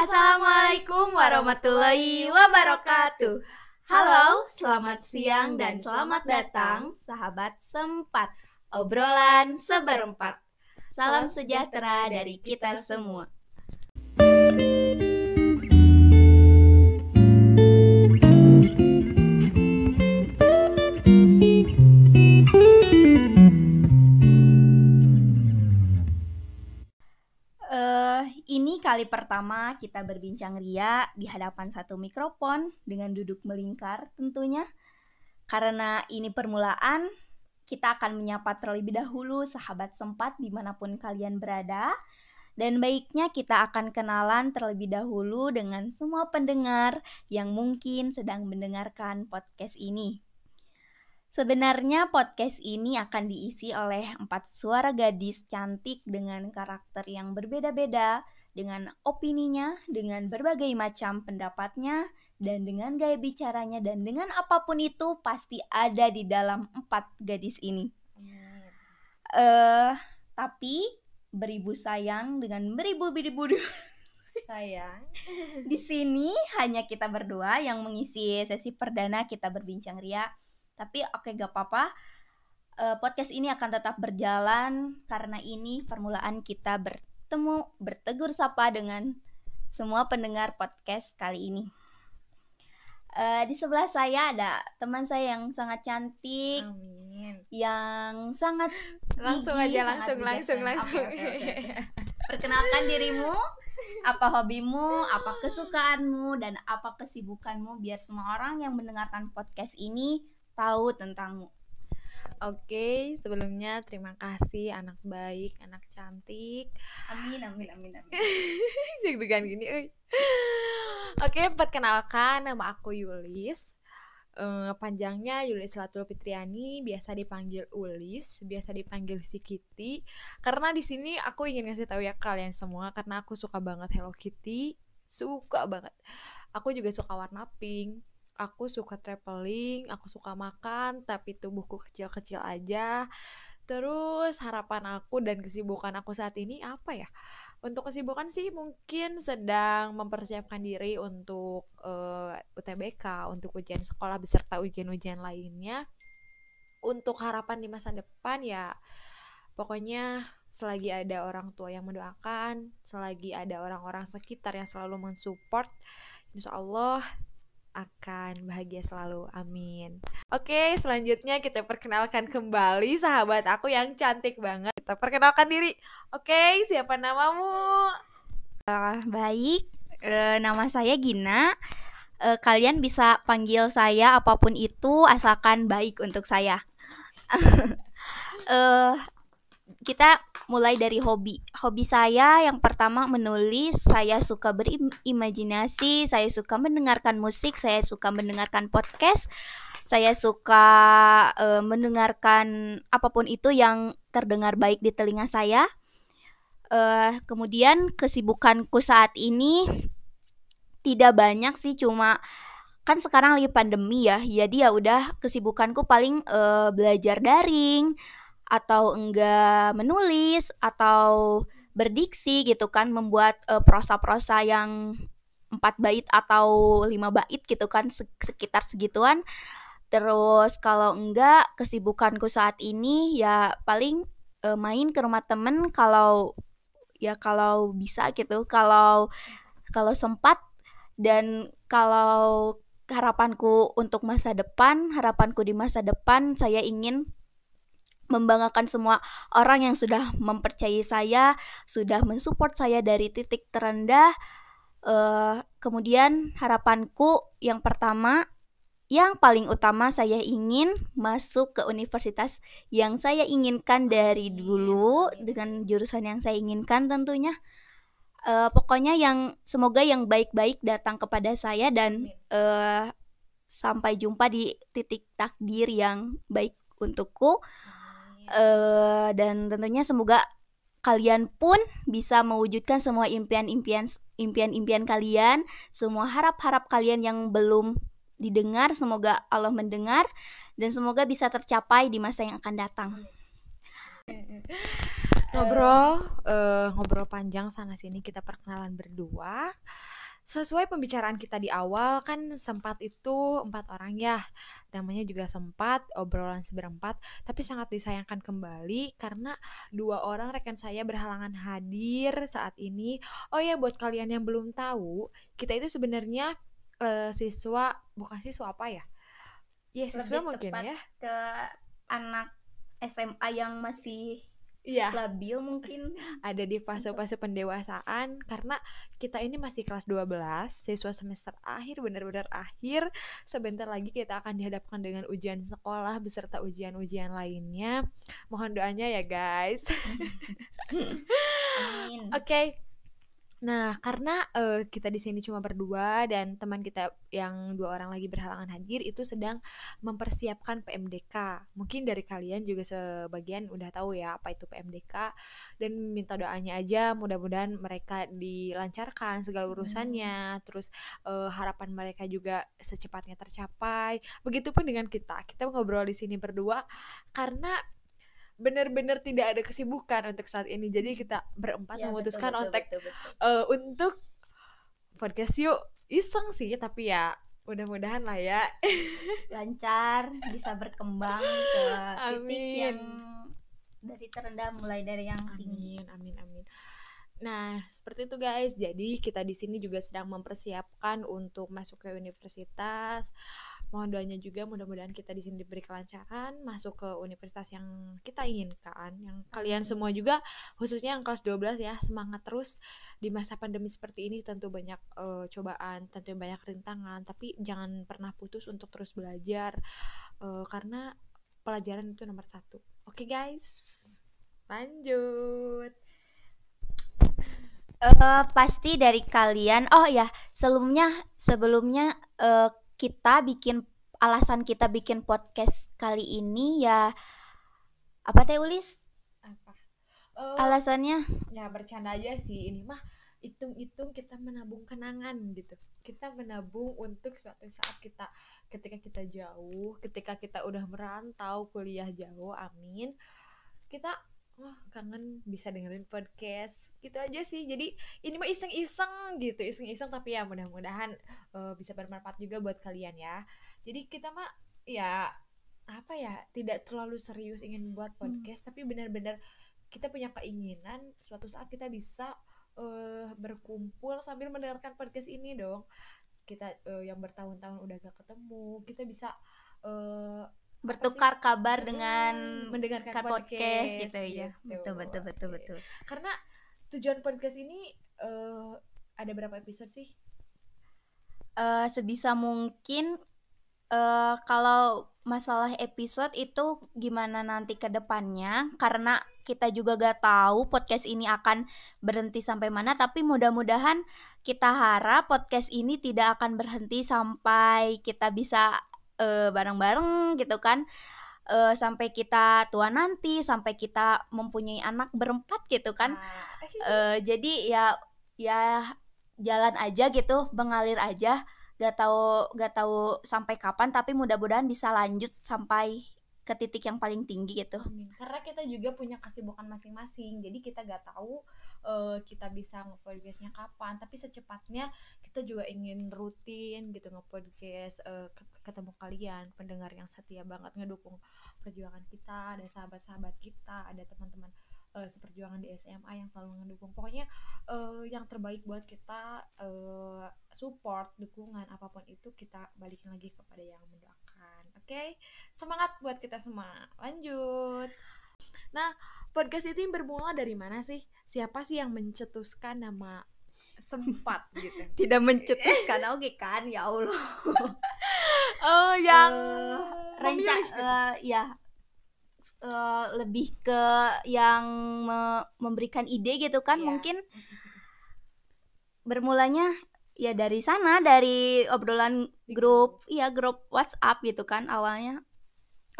Assalamualaikum warahmatullahi wabarakatuh. Halo, selamat siang dan selamat datang sahabat sempat obrolan seberempat. Salam sejahtera dari kita semua. Kali pertama kita berbincang ria di hadapan satu mikrofon dengan duduk melingkar tentunya. Karena ini permulaan, kita akan menyapa terlebih dahulu sahabat sempat di mana pun kalian berada. Dan baiknya kita akan kenalan terlebih dahulu dengan semua pendengar yang mungkin sedang mendengarkan podcast ini. Sebenarnya podcast ini akan diisi oleh empat suara gadis cantik dengan karakter yang berbeda-beda, dengan opininya, dengan berbagai macam pendapatnya, dan dengan gaya bicaranya, dan dengan apa pun itu pasti ada di dalam empat gadis ini. Eh, tapi beribu sayang dengan beribu-beribu sayang di sini hanya kita berdua yang mengisi sesi perdana kita berbincang ria. Tapi oke gak apa-apa. Eh, podcast ini akan tetap berjalan karena ini permulaan kita bertemu bertegur sapa dengan semua pendengar podcast kali ini. Eh, di sebelah saya ada teman saya yang sangat cantik, amin yang sangat langsung gigih, aja sangat langsung langsung bijaksana. langsung Oke, oke, oke. Perkenalkan dirimu, apa hobimu, apa kesukaanmu, dan apa kesibukanmu biar semua orang yang mendengarkan podcast ini tahu tentangmu. Oke, sebelumnya terima kasih anak baik, anak cantik. Amin, amin, amin, amin. Deg-degan gini, euy. Oke, perkenalkan nama aku Yulis. Eh, panjangnya Yulis Latul Fitriani, biasa dipanggil Ulis, biasa dipanggil si Kitty. Karena di sini aku ingin ngasih tahu ya kalian semua karena aku suka banget Hello Kitty, suka banget. Aku juga suka warna pink. Aku suka traveling, aku suka makan, tapi tubuhku kecil-kecil aja. Terus harapan aku dan kesibukan aku saat ini apa ya? Untuk kesibukan sih mungkin sedang mempersiapkan diri untuk eh, UTBK, untuk ujian sekolah beserta ujian-ujian lainnya. Untuk harapan di masa depan ya pokoknya selagi ada orang tua yang mendoakan, selagi ada orang-orang sekitar yang selalu mensupport, insya Allah akan bahagia selalu. Amin. Oke, selanjutnya kita perkenalkan kembali sahabat aku yang cantik banget. Kita perkenalkan diri. Oke, siapa namamu? Ah, baik, eh, nama saya Gina. Eh, kalian bisa panggil saya apa pun itu asalkan baik untuk saya. eh kita mulai dari hobi. Hobi saya yang pertama menulis, saya suka berimajinasi, saya suka mendengarkan musik, saya suka mendengarkan podcast, saya suka eh, mendengarkan apa pun itu yang terdengar baik di telinga saya. Eh, kemudian kesibukanku saat ini tidak banyak sih, cuma kan sekarang lagi pandemi ya, jadi ya udah kesibukanku paling eh, belajar daring atau enggak menulis atau berdiksi gitu kan membuat eh, prosa-prosa yang empat bait atau lima bait gitu kan se- sekitar segituan. Terus kalau enggak kesibukanku saat ini ya paling eh, main ke rumah temen kalau ya kalau bisa gitu kalau kalau sempat. Dan kalau harapanku untuk masa depan harapanku di masa depan saya ingin membanggakan semua orang yang sudah mempercayai saya, sudah mensupport saya dari titik terendah. Eh, kemudian harapanku yang pertama, yang paling utama saya ingin masuk ke universitas yang saya inginkan dari dulu dengan jurusan yang saya inginkan tentunya. Eh, pokoknya yang semoga yang baik-baik datang kepada saya dan eh, sampai jumpa di titik takdir yang baik untukku eh dan tentunya semoga kalian pun bisa mewujudkan semua impian-impian impian-impian kalian, semua harap-harap kalian yang belum didengar, semoga Allah mendengar dan semoga bisa tercapai di masa yang akan datang. ngobrol eh, ngobrol panjang sana sini kita perkenalan berdua sesuai pembicaraan kita di awal kan sempat itu empat orang ya. Namanya juga sempat obrolan seberempat. Tapi sangat disayangkan kembali karena dua orang rekan saya berhalangan hadir saat ini. Oh ya buat kalian yang belum tahu kita itu sebenarnya uh, siswa bukan siswa apa ya? Ya siswa Lebih mungkin ya. ke anak SMA yang masih iya. labil mungkin. Ada di fase-fase pendewasaan karena kita ini masih kelas 12 siswa semester akhir benar-benar akhir. Sebentar lagi kita akan dihadapkan dengan ujian sekolah beserta ujian-ujian lainnya. Mohon doanya ya guys. Oke okay, Nah, karena uh, kita di sini cuma berdua dan teman kita yang dua orang lagi berhalangan hadir itu sedang mempersiapkan PMDK. Mungkin dari kalian juga sebagian udah tahu ya apa itu PMDK dan minta doanya aja mudah-mudahan mereka dilancarkan segala urusannya. Hmm. Terus uh, harapan mereka juga secepatnya tercapai. Begitupun dengan kita. Kita ngobrol di sini berdua karena benar-benar tidak ada kesibukan untuk saat ini jadi kita berempat ya, memutuskan betul, betul, betul, betul. Uh, untuk podcast yuk iseng sih tapi ya mudah-mudahan lah ya lancar bisa berkembang ke amin. titik yang dari terendah mulai dari yang tinggi amin amin Nah, seperti itu guys. Jadi kita di sini juga sedang mempersiapkan untuk masuk ke universitas mohon doanya juga mudah-mudahan kita di sini diberi kelancaran masuk ke universitas yang kita inginkan yang kalian semua juga khususnya yang kelas 12 ya semangat terus di masa pandemi seperti ini. Tentu banyak uh, cobaan tentu banyak rintangan tapi jangan pernah putus untuk terus belajar uh, karena pelajaran itu nomor satu. Oke okay, guys? Lanjut. Uh, pasti dari kalian. Oh ya sebelumnya sebelumnya uh, kita bikin alasan kita bikin podcast kali ini ya apa teh Ulis? Apa? Uh, Alasannya? Ya bercanda aja sih ini mah hitung-hitung kita menabung kenangan gitu. Kita menabung untuk suatu saat kita ketika kita jauh, ketika kita udah merantau kuliah jauh, amin. Kita oh kangen bisa dengerin podcast gitu aja sih jadi ini mah iseng-iseng gitu iseng-iseng tapi ya mudah-mudahan uh, bisa bermanfaat juga buat kalian ya jadi kita mah ya apa ya tidak terlalu serius ingin buat hmm. podcast hmm. tapi benar-benar kita punya keinginan suatu saat kita bisa uh, berkumpul sambil mendengarkan podcast ini dong kita uh, yang bertahun-tahun udah gak ketemu kita bisa uh, bertukar kabar dengan mendengarkan podcast, podcast gitu ya. Gitu. Betul betul betul betul. Karena tujuan podcast ini uh, ada berapa episode sih? Uh, sebisa mungkin uh, kalau masalah episode itu gimana nanti ke depannya karena kita juga gak tahu podcast ini akan berhenti sampai mana tapi mudah-mudahan kita harap podcast ini tidak akan berhenti sampai kita bisa uh, bareng-bareng gitu kan. Uh, sampai kita tua nanti sampai kita mempunyai anak berempat gitu kan. Uh, jadi ya ya jalan aja gitu mengalir aja. Gak tahu gak tahu sampai kapan tapi mudah-mudahan bisa lanjut sampai ke titik yang paling tinggi gitu. Amin. Karena kita juga punya kesibukan masing-masing, jadi kita gak tahu uh, kita bisa nge-podcastnya kapan, tapi secepatnya kita juga ingin rutin gitu nge-podcast uh, ketemu kalian, pendengar yang setia banget ngedukung perjuangan kita, ada sahabat-sahabat kita, ada teman-teman uh, seperjuangan di SMA yang selalu ngedukung. Pokoknya uh, yang terbaik buat kita uh, support, dukungan apa pun itu kita balikin lagi kepada yang mendoakan okay? semangat buat kita semua. Lanjut. Nah podcast ini bermula dari mana sih? Siapa sih yang mencetuskan nama sempat gitu? Tidak mencetuskan. Oke okay, kan? Ya allah. Oh yang uh, renca uh, ya uh, lebih ke yang me memberikan ide gitu kan yeah. mungkin. Bermulanya ya dari sana dari obrolan grup iya grup WhatsApp gitu kan awalnya.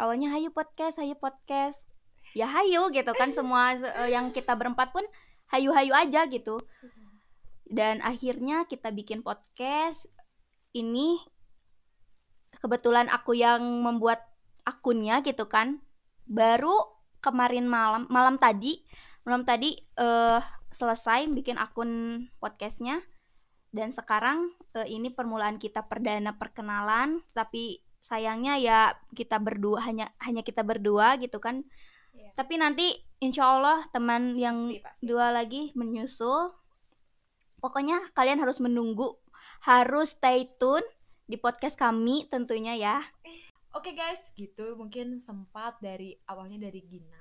Awalnya hayu podcast hayu podcast. Ya hayu gitu kan semua uh, yang kita berempat pun hayu-hayu aja gitu. Dan akhirnya kita bikin podcast ini kebetulan aku yang membuat akunnya gitu kan. Baru kemarin malam malam tadi malam tadi uh, selesai bikin akun podcastnya dan sekarang uh, ini permulaan kita perdana perkenalan tapi sayangnya ya kita berdua hanya hanya kita berdua gitu kan yeah. tapi nanti insya Allah teman yang pasti, pasti. dua lagi menyusul pokoknya kalian harus menunggu harus stay tune di podcast kami tentunya ya Oke okay guys, gitu mungkin sempat dari awalnya dari Gina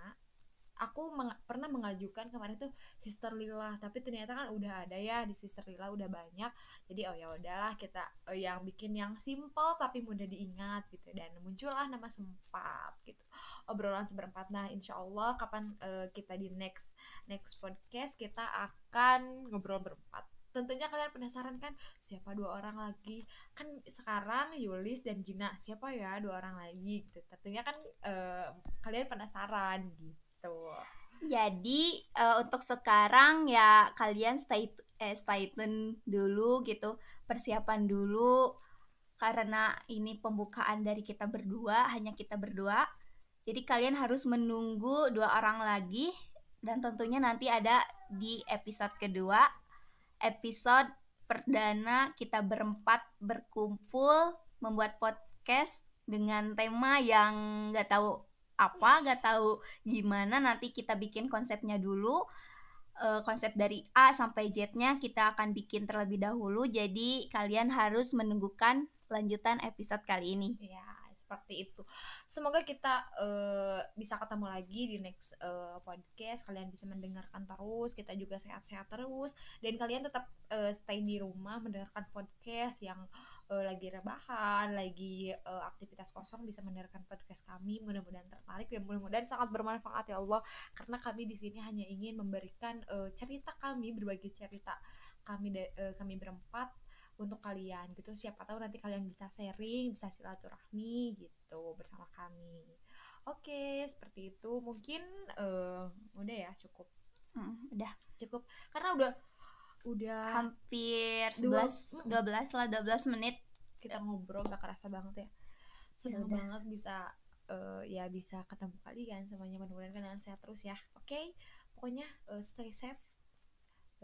aku meng pernah mengajukan kemarin tuh Sister Lila tapi ternyata kan udah ada ya di Sister Lila udah banyak. Jadi oh ya udahlah kita oh, yang bikin yang simple tapi mudah diingat gitu. Dan muncullah nama sempat gitu. Obrolan seberempat. Nah insya Allah kapan uh, kita di next next podcast kita akan ngobrol berempat. Tentunya kalian penasaran kan siapa dua orang lagi? Kan sekarang Yulis dan Gina. Siapa ya dua orang lagi gitu? Tentunya kan uh, kalian penasaran gitu gitu. Jadi uh, untuk sekarang ya kalian stay eh, stay tune dulu gitu, persiapan dulu karena ini pembukaan dari kita berdua, hanya kita berdua. Jadi kalian harus menunggu dua orang lagi dan tentunya nanti ada di episode kedua, episode perdana kita berempat berkumpul membuat podcast dengan tema yang nggak tahu apa nggak tahu gimana nanti kita bikin konsepnya dulu. Uh, konsep dari A sampai Z-nya kita akan bikin terlebih dahulu. Jadi kalian harus menunggukan lanjutan episode kali ini. Ya seperti itu. Semoga kita uh, bisa ketemu lagi di next uh, podcast. Kalian bisa mendengarkan terus kita juga sehat-sehat terus. Dan kalian tetap uh, stay di rumah mendengarkan podcast yang lagi rebahan, lagi uh, aktivitas kosong bisa mendengarkan podcast kami. Mudah-mudahan tertarik dan mudah-mudahan sangat bermanfaat ya Allah karena kami di sini hanya ingin memberikan uh, cerita kami, berbagi cerita kami uh, kami berempat untuk kalian gitu. Siapa tahu nanti kalian bisa sharing, bisa silaturahmi gitu bersama kami. Oke, seperti itu. Mungkin uh, udah ya cukup. Hmm, udah cukup karena udah udah hampir 11 12 lah 12 menit. Kita ngobrol gak kerasa banget ya. Senang ya banget bisa uh, ya bisa ketemu kalian semuanya mudah-mudahan kalian sehat terus ya. Oke okay? pokoknya uh, stay safe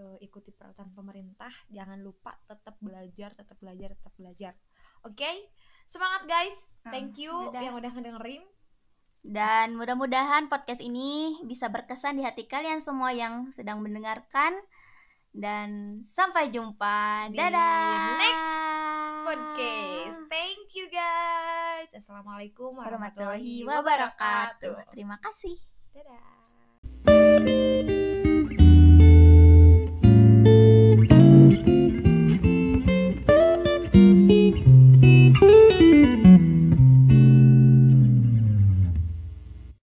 uh, ikuti peraturan pemerintah. Jangan lupa tetap belajar tetap belajar tetap belajar. Oke okay? semangat guys. Ah, thank you udah. yang udah ngedengerin. Dan mudah-mudahan podcast ini bisa berkesan di hati kalian semua yang sedang mendengarkan dan sampai jumpa. Di Dadah. Next podcast. Thank you guys. Assalamualaikum warahmatullahi wabarakatuh. Terima kasih. Dadah.